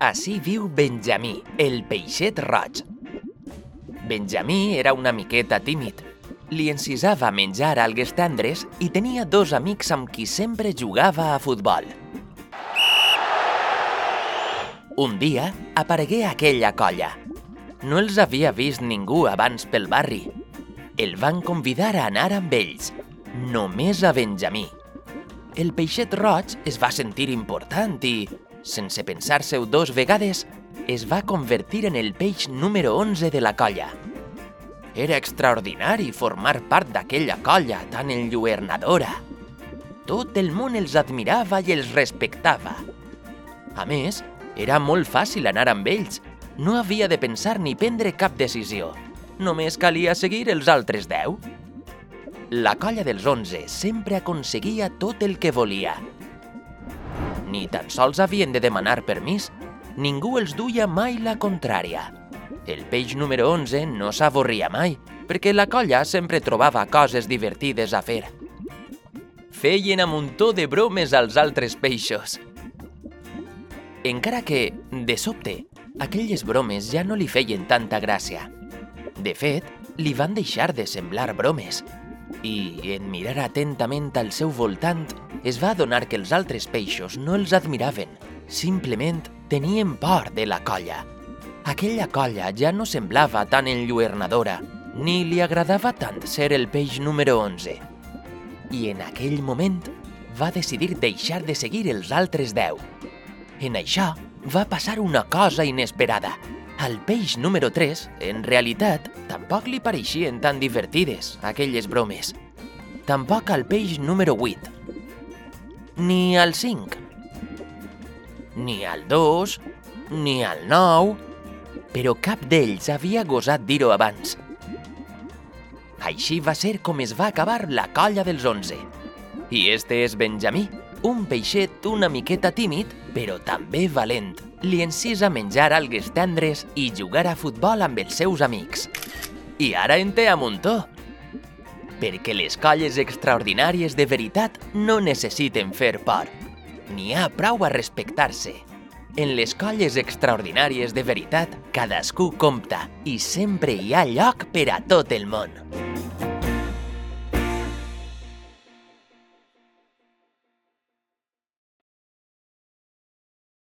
Així viu Benjamí, el peixet roig. Benjamí era una miqueta tímid. Li encisava menjar algues tendres i tenia dos amics amb qui sempre jugava a futbol. Un dia aparegué aquella colla. No els havia vist ningú abans pel barri. El van convidar a anar amb ells, només a Benjamí. El peixet roig es va sentir important i, sense pensar-se-ho dos vegades, es va convertir en el peix número 11 de la colla. Era extraordinari formar part d'aquella colla tan enlluernadora. Tot el món els admirava i els respectava. A més, era molt fàcil anar amb ells. No havia de pensar ni prendre cap decisió. Només calia seguir els altres deu. La colla dels 11 sempre aconseguia tot el que volia. Ni tan sols havien de demanar permís. Ningú els duia mai la contrària. El peix número 11 no s'avorria mai, perquè la colla sempre trobava coses divertides a fer. Feien a muntó de bromes als altres peixos. Encara que, de sobte, aquelles bromes ja no li feien tanta gràcia. De fet, li van deixar de semblar bromes. I, en mirar atentament al seu voltant, es va adonar que els altres peixos no els admiraven. Simplement tenien por de la colla. Aquella colla ja no semblava tan enlluernadora, ni li agradava tant ser el peix número 11. I en aquell moment va decidir deixar de seguir els altres 10. En això va passar una cosa inesperada. Al peix número 3, en realitat, tampoc li pareixien tan divertides aquelles bromes. Tampoc al peix número 8. Ni al 5. Ni al 2, ni al 9, però cap d'ells havia gosat dir-ho abans. Així va ser com es va acabar la colla dels 11. I este és Benjamí, un peixet una miqueta tímid, però també valent. Li encisa menjar algues tendres i jugar a futbol amb els seus amics. I ara en té a muntó. Perquè les colles extraordinàries de veritat no necessiten fer por. N'hi ha prou a respectar-se. En les colles extraordinàries de veritat, cadascú compta i sempre hi ha lloc per a tot el món.